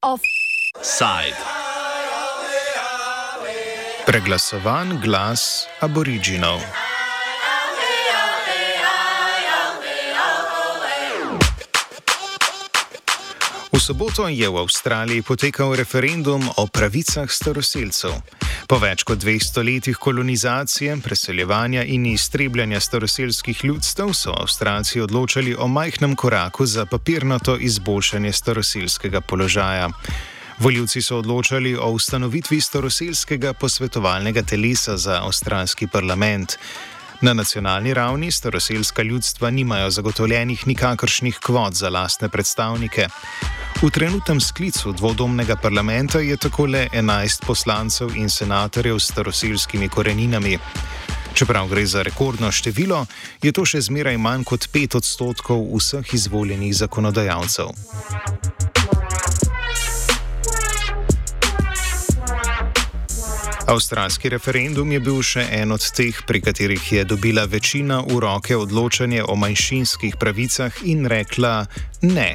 Offside. Preglasovan glas aboriginov. V soboto je v Avstraliji potekal referendum o pravicah staroseljcev. Po več kot dveh stoletjih kolonizacije, preseljevanja in iztrebljanja staroseljskih ljudstev so Avstralci odločali o majhnem koraku za papirnato izboljšanje staroseljskega položaja. Voljivci so odločali o ustanovitvi staroseljskega posvetovalnega telesa za avstralski parlament. Na nacionalni ravni staroseljska ljudstva nimajo zagotovljenih nikakršnih kvot za lastne predstavnike. V trenutnem sklicu dvodomnega parlamenta je tako le 11 poslancev in senatorjev s staroseljskimi koreninami. Čeprav gre za rekordno število, je to še zmeraj manj kot 5 odstotkov vseh izvoljenih zakonodajalcev. Avstralski referendum je bil še en od teh, pri katerih je dobila večina v roke odločanje o manjšinskih pravicah in rekla ne.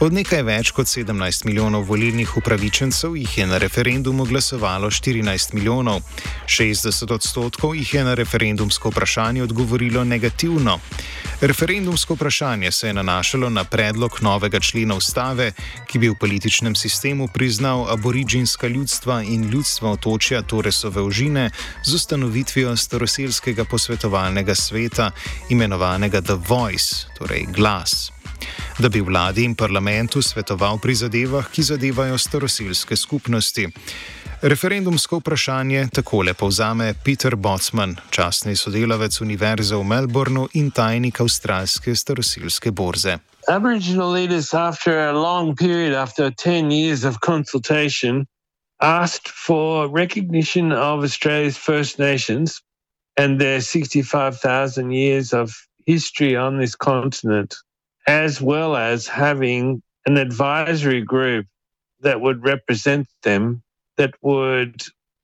Od nekaj več kot 17 milijonov volilnih upravičencev jih je na referendumu glasovalo 14 milijonov. 60 odstotkov jih je na referendumsko vprašanje odgovorilo negativno. Referendumsko vprašanje se je nanašalo na predlog novega člena ustave, ki bi v političnem sistemu priznal aboriginska ljudstva in ljudstva otočja Toresove užine z ustanovitvijo staroselskega posvetovalnega sveta, imenovanega The Voice, torej glas. Da bi vladi in parlamentu svetoval pri zadevah, ki zadevajo staroselske skupnosti. Referendumsko vprašanje takole povzame Peter Botsman, častni sodelavec Univerze v Melbournu in tajnik avstralske starosilske borze. Aboriginal leaders, after a long period, after 10 years of consultation, asked for recognition of Australia's First Nations and their 65,000 years of history on this continent, as well as having an advisory group that would represent them that would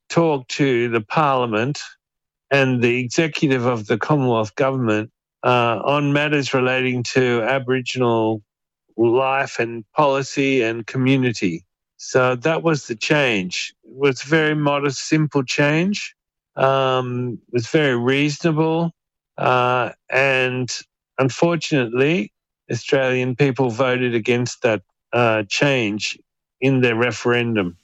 talk to the Parliament and the executive of the Commonwealth Government uh, on matters relating to Aboriginal life and policy and community. So that was the change. It was a very modest, simple change. Um, it was very reasonable. Uh, and unfortunately, Australian people voted against that uh, change in their referendum.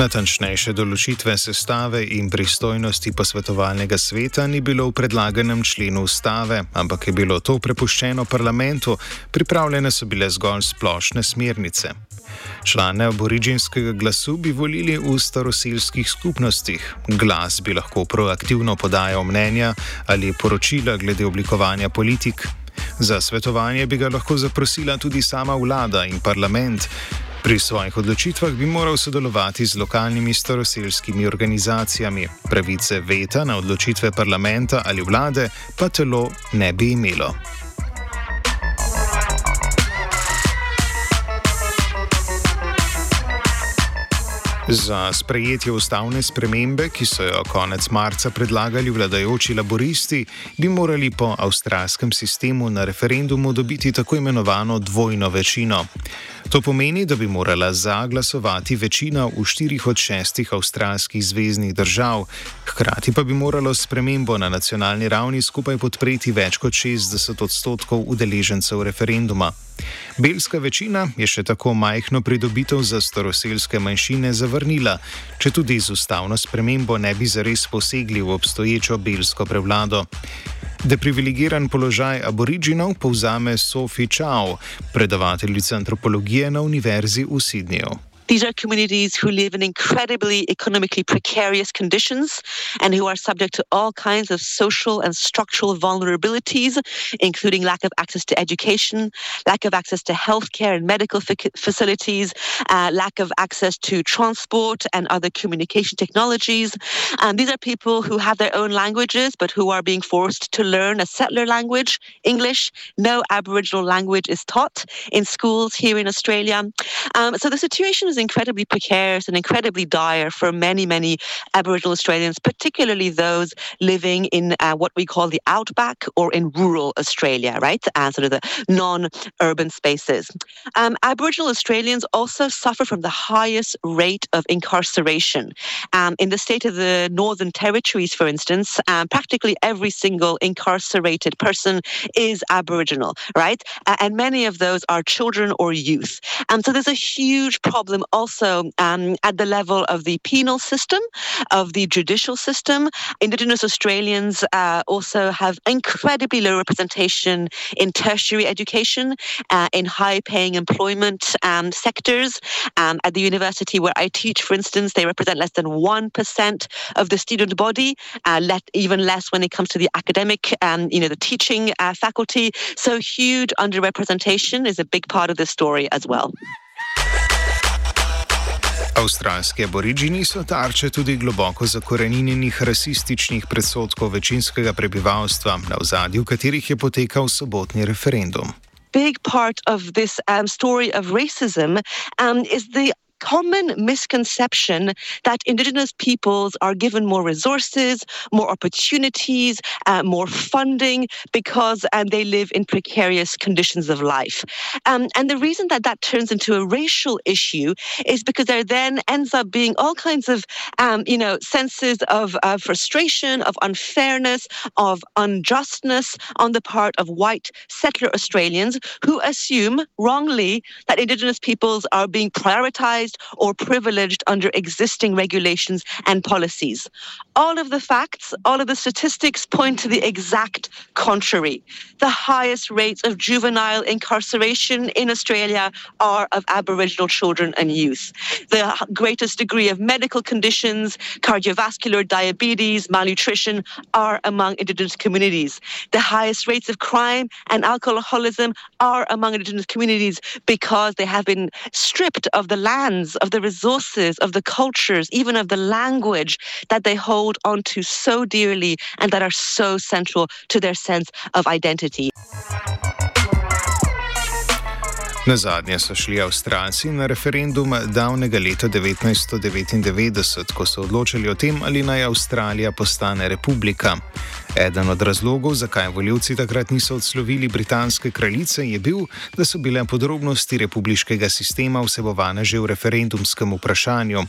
Natančnejše določitve sestave in pristojnosti posvetovalnega sveta ni bilo v predlaganem členu ustave, ampak je bilo to prepuščeno parlamentu, pripravljene so bile zgolj splošne smernice. Člane aboriginskega glasu bi volili v staroseljskih skupnostih. Glas bi lahko proaktivno podajal mnenja ali poročila glede oblikovanja politik. Za svetovanje bi ga lahko zaprosila tudi sama vlada in parlament. Pri svojih odločitvah bi moral sodelovati z lokalnimi staroseljskimi organizacijami. Pravice veta na odločitve parlamenta ali vlade pa telo ne bi imelo. Za sprejetje ustavne spremembe, ki so jo konec marca predlagali vladajoči laboristi, bi morali po avstralskem sistemu na referendumu dobiti tako imenovano dvojno večino. To pomeni, da bi morala za glasovati večina v štirih od šestih avstralskih zvezdnih držav, hkrati pa bi moralo spremembo na nacionalni ravni skupaj podpreti več kot 60 odstotkov udeležencev referenduma. Belska večina je še tako majhno pridobitev za staroseljske manjšine zavrnila, če tudi z ustavno spremembo ne bi zares posegli v obstoječo belsko prevlado. Deprivilegiran položaj aboriginov povzame Sophie Chow, predavateljica antropologije na Univerzi v Sydneyju. These are communities who live in incredibly economically precarious conditions and who are subject to all kinds of social and structural vulnerabilities, including lack of access to education, lack of access to healthcare and medical facilities, uh, lack of access to transport and other communication technologies. And these are people who have their own languages, but who are being forced to learn a settler language, English. No Aboriginal language is taught in schools here in Australia. Um, so the situation is incredibly precarious and incredibly dire for many, many Aboriginal Australians, particularly those living in uh, what we call the outback or in rural Australia, right? Uh, sort of the non urban spaces. Um, Aboriginal Australians also suffer from the highest rate of incarceration. Um, in the state of the Northern Territories, for instance, um, practically every single incarcerated person is Aboriginal, right? Uh, and many of those are children or youth. Um, so there's a huge problem also um, at the level of the penal system, of the judicial system. Indigenous Australians uh, also have incredibly low representation in tertiary education, uh, in high paying employment um, sectors. Um, at the university where I teach, for instance, they represent less than 1% of the student body, uh, let, even less when it comes to the academic, um, you know, the teaching uh, faculty. So huge underrepresentation is a big part of the story as well. Avstralski aborižini so tarče tudi globoko zakorenjenih rasističnih predsodkov večinskega prebivalstva, na ozadju katerih je potekal sobotni referendum. Big part of this um, story of racism um, is the common misconception that Indigenous peoples are given more resources, more opportunities, uh, more funding because um, they live in precarious conditions of life. Um, and the reason that that turns into a racial issue is because there then ends up being all kinds of, um, you know, senses of uh, frustration, of unfairness, of unjustness on the part of white settler Australians who assume wrongly that Indigenous peoples are being prioritized or privileged under existing regulations and policies. All of the facts, all of the statistics point to the exact contrary. The highest rates of juvenile incarceration in Australia are of Aboriginal children and youth. The greatest degree of medical conditions, cardiovascular diabetes, malnutrition are among Indigenous communities. The highest rates of crime and alcoholism are among Indigenous communities because they have been stripped of the land lands, of the resources, of the cultures, even of the language that they hold onto so dearly and that are so central to their sense of identity. Na zadnje so šli Avstralci na referendum davnega leta 1999, ko so odločili o tem, ali naj Avstralija postane republika. Eden od razlogov, zakaj voljivci takrat niso odslovili britanske kraljice, je bil, da so bile podrobnosti republiškega sistema vsebovane že v referendumskem vprašanju.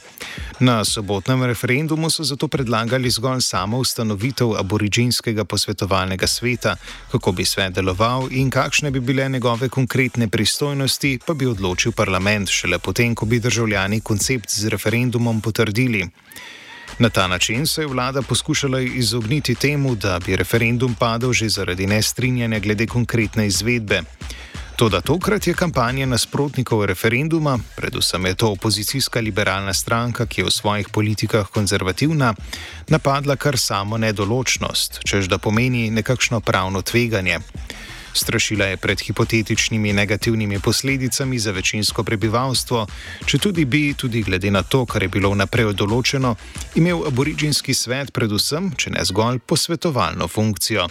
Na sobotnem referendumu so zato predlagali zgolj samo ustanovitev aboriginskega posvetovalnega sveta, kako bi svet deloval in kakšne bi bile njegove konkretne pristojnosti, pa bi odločil parlament šele potem, ko bi državljani koncept z referendumom potrdili. Na ta način se je vlada poskušala izogniti temu, da bi referendum padel že zaradi nestrinjanja glede konkretne izvedbe. Toda tokrat je kampanja nasprotnikov referenduma, predvsem je to opozicijska liberalna stranka, ki je v svojih politikah konzervativna, napadla kar samo nedoločnost, čež da pomeni nekakšno pravno tveganje. Strašila je pred hipotetičnimi negativnimi posledicami za večinsko prebivalstvo, če tudi bi, tudi glede na to, kar je bilo vnaprej določeno, imel aboriginski svet predvsem, če ne zgolj, posvetovalno funkcijo.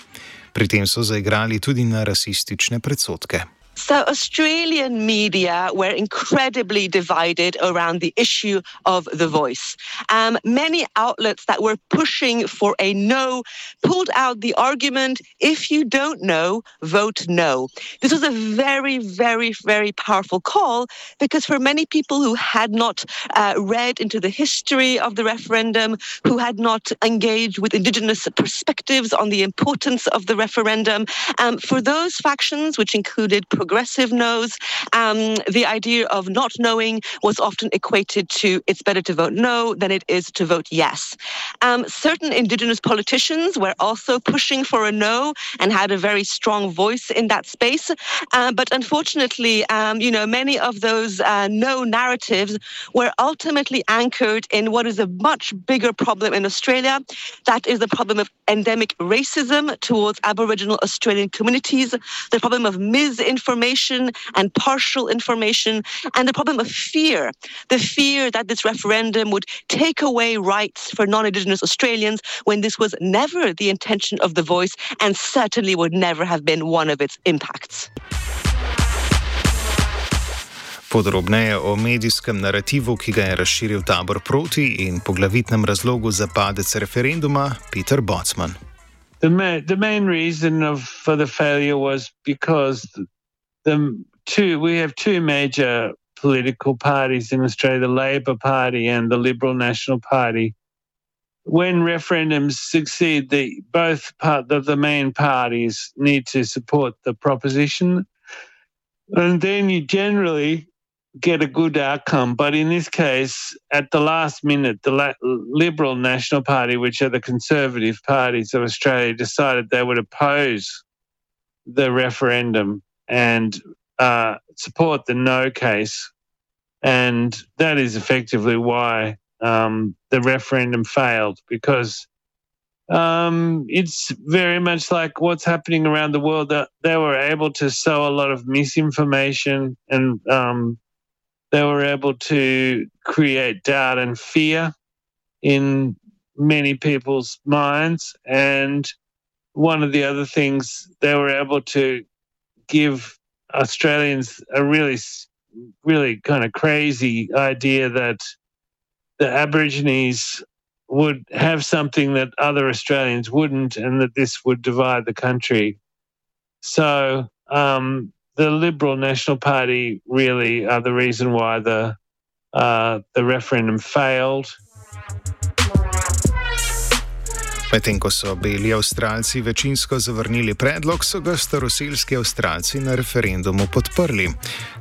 Pri tem so zaigrali tudi na rasistične predsotke. So, Australian media were incredibly divided around the issue of the voice. Um, many outlets that were pushing for a no pulled out the argument if you don't know, vote no. This was a very, very, very powerful call because for many people who had not uh, read into the history of the referendum, who had not engaged with Indigenous perspectives on the importance of the referendum, um, for those factions, which included progressive knows. Um, the idea of not knowing was often equated to it's better to vote no than it is to vote yes. Um, certain Indigenous politicians were also pushing for a no and had a very strong voice in that space. Uh, but unfortunately, um, you know, many of those uh, no narratives were ultimately anchored in what is a much bigger problem in Australia. That is the problem of endemic racism towards Aboriginal Australian communities, the problem of misinformation information and partial information, and the problem of fear the fear that this referendum would take away rights for non Indigenous Australians when this was never the intention of the voice and certainly would never have been one of its impacts. Podrobneje o medijskem narativu, ki ga je razširil tabor proti in poglavitnem razlogu za padec referenduma, Peter Botsman. The, ma the main reason of, for the failure was because the two we have two major political parties in Australia: the Labor Party and the Liberal National Party. When referendums succeed, the both part the main parties need to support the proposition, and then you generally get a good outcome. But in this case, at the last minute, the Liberal National Party, which are the conservative parties of Australia, decided they would oppose the referendum and uh, support the no case. And that is effectively why um, the referendum failed because um, it's very much like what's happening around the world. That they were able to sow a lot of misinformation and um, they were able to create doubt and fear in many people's minds. And one of the other things, they were able to give Australians a really, really kind of crazy idea that the Aborigines would have something that other Australians wouldn't, and that this would divide the country. So um, the Liberal National Party really are the reason why the uh, the referendum failed. Medtem ko so beli Avstralci večinsko zavrnili predlog, so ga staroseljski Avstralci na referendumu podprli.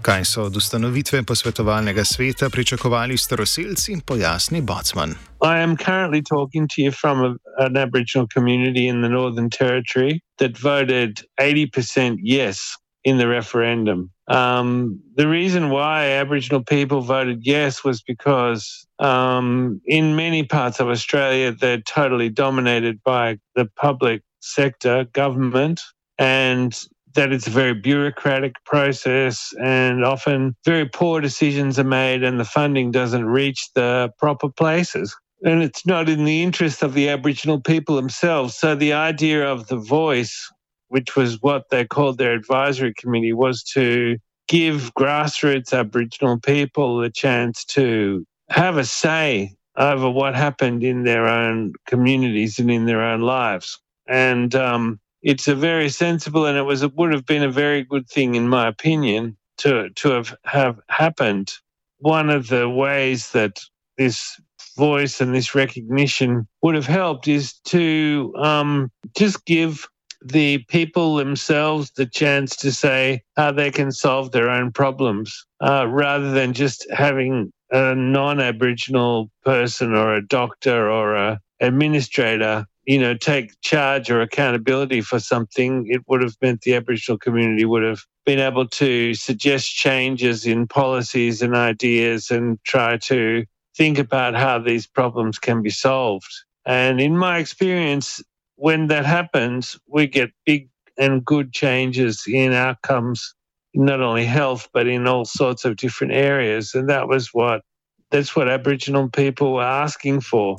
Kaj so od ustanovitve posvetovalnega sveta pričakovali staroseljci, pojasni Botsman. I am currently talking to you from a, an Aboriginal community in the Northern Territory that voted 80% yes in the referendum. Um, the reason why Aboriginal people voted yes was because um, in many parts of Australia, they're totally dominated by the public sector, government, and that it's a very bureaucratic process and often very poor decisions are made and the funding doesn't reach the proper places. And it's not in the interest of the Aboriginal people themselves. So the idea of the voice which was what they called their advisory committee, was to give grassroots Aboriginal people the chance to have a say over what happened in their own communities and in their own lives. And um, it's a very sensible, and it was it would have been a very good thing, in my opinion, to to have have happened. One of the ways that this voice and this recognition would have helped is to um, just give the people themselves the chance to say how they can solve their own problems uh, rather than just having a non-aboriginal person or a doctor or a administrator you know take charge or accountability for something. It would have meant the aboriginal community would have been able to suggest changes in policies and ideas and try to think about how these problems can be solved. And in my experience when that happens, we get big and good changes in outcomes, not only health, but in all sorts of different areas. And that was what that's what Aboriginal people were asking for.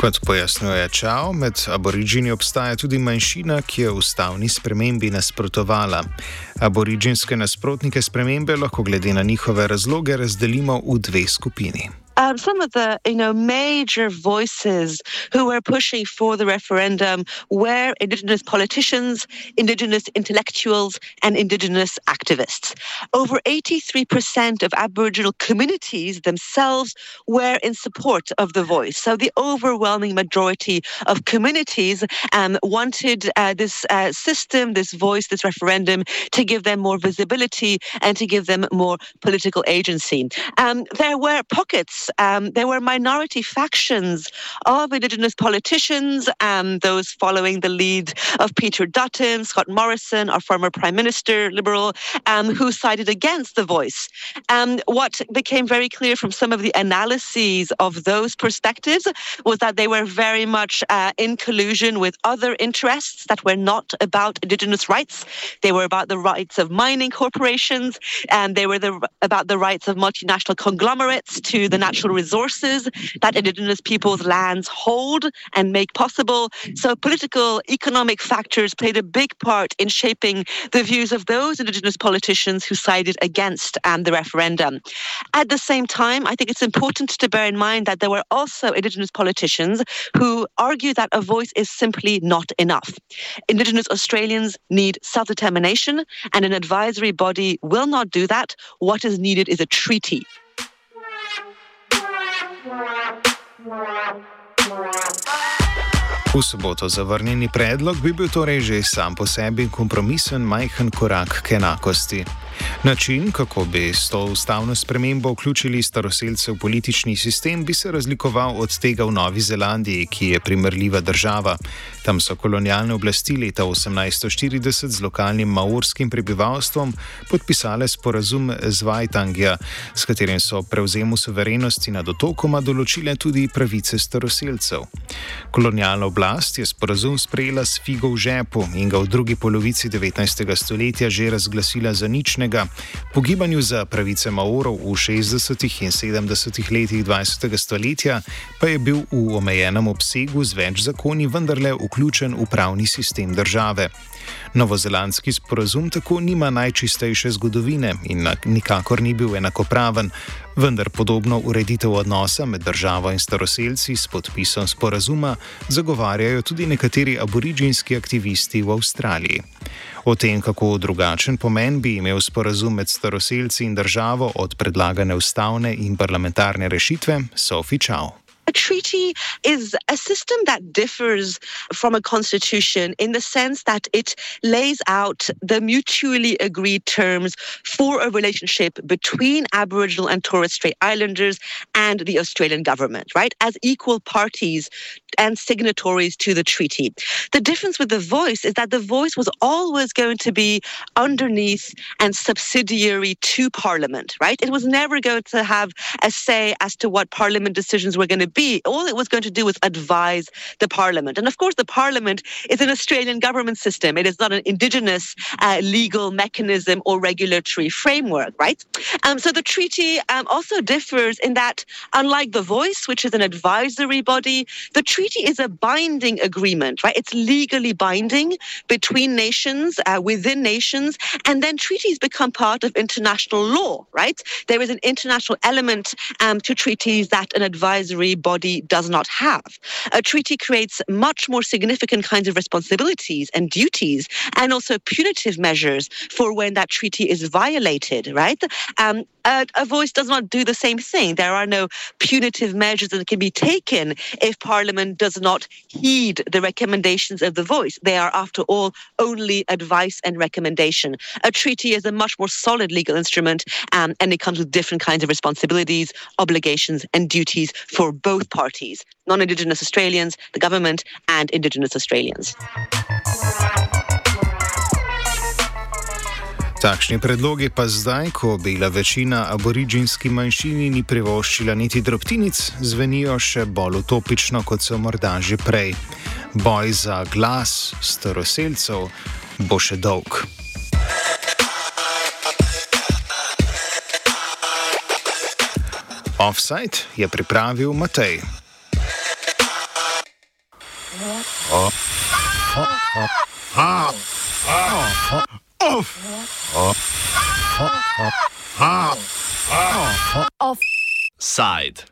Kot pojasnjuje Čao, med aborižini obstaja tudi manjšina, ki je ustavni spremembi nasprotovala. Aborižinske nasprotnike spremembe lahko glede na njihove razloge razdelimo v dve skupini. Um, some of the you know major voices who were pushing for the referendum were Indigenous politicians, Indigenous intellectuals, and Indigenous activists. Over 83% of Aboriginal communities themselves were in support of the voice. So the overwhelming majority of communities um, wanted uh, this uh, system, this voice, this referendum to give them more visibility and to give them more political agency. Um, there were pockets um, there were minority factions of Indigenous politicians, um, those following the lead of Peter Dutton, Scott Morrison, our former Prime Minister, Liberal, um, who sided against the voice. Um, what became very clear from some of the analyses of those perspectives was that they were very much uh, in collusion with other interests that were not about Indigenous rights. They were about the rights of mining corporations, and they were the, about the rights of multinational conglomerates to the natural natural resources that indigenous peoples' lands hold and make possible. So political, economic factors played a big part in shaping the views of those indigenous politicians who sided against um, the referendum. At the same time, I think it's important to bear in mind that there were also indigenous politicians who argue that a voice is simply not enough. Indigenous Australians need self-determination and an advisory body will not do that. What is needed is a treaty. V soboto zavrnjeni predlog bi bil torej že sam po sebi kompromisen majhen korak k enakosti. Način, kako bi s to ustavno spremembo vključili staroseljce v politični sistem, bi se razlikoval od tega v Novi Zelandiji, ki je primerljiva država. Tam so kolonialne oblasti leta 1840 z lokalnim maorskim prebivalstvom podpisale sporazum z Vajtangija, s katerim so prevzemu suverenosti nad otokoma določile tudi pravice staroseljcev. Kolonialna oblast je sporazum sprejela s figo v žepu in ga v drugi polovici 19. stoletja že razglasila za ničnega enega. Po gibanju za pravice Maorov v 60. in 70. letih 20. stoletja pa je bil v omejenem obsegu z več zakoni vendarle vključen v pravni sistem države. Novozelandski sporazum tako nima najčistejše zgodovine in nikakor ni bil enakopraven, vendar podobno ureditev odnosa med državo in staroseljci s podpisom sporazuma zagovarjajo tudi nekateri aboriginski aktivisti v Avstraliji. O tem, kako drugačen pomen bi imel sporazum med staroseljci in državo od predlagane ustavne in parlamentarne rešitve, so fičal. A treaty is a system that differs from a constitution in the sense that it lays out the mutually agreed terms for a relationship between Aboriginal and Torres Strait Islanders and the Australian government, right, as equal parties and signatories to the treaty. The difference with the voice is that the voice was always going to be underneath and subsidiary to Parliament, right? It was never going to have a say as to what Parliament decisions were going to be be. All it was going to do was advise the Parliament. And of course, the Parliament is an Australian government system. It is not an Indigenous uh, legal mechanism or regulatory framework, right? Um, so the treaty um, also differs in that, unlike the voice, which is an advisory body, the treaty is a binding agreement, right? It's legally binding between nations, uh, within nations, and then treaties become part of international law, right? There is an international element um, to treaties that an advisory body body does not have. A treaty creates much more significant kinds of responsibilities and duties, and also punitive measures for when that treaty is violated, right? Um, a, a, voice does not do the same thing. There are no punitive measures that can be taken if Parliament does not heed the recommendations of the voice. They are, after all, only advice and recommendation. A treaty is a much more solid legal instrument, um, and it comes with different kinds of responsibilities, obligations, and duties for both both parties non Indigenous Australians, the government, and Indigenous Australians. Takšni predlogi pa zdaj, ko bila večina aboriginski manjšini ni privoščila niti drobtinic, zvenijo še bolj utopično, kot so morda že prej. Boj za glas staroseljcev bo še dolg. Offside je pripravil Matej. Offside.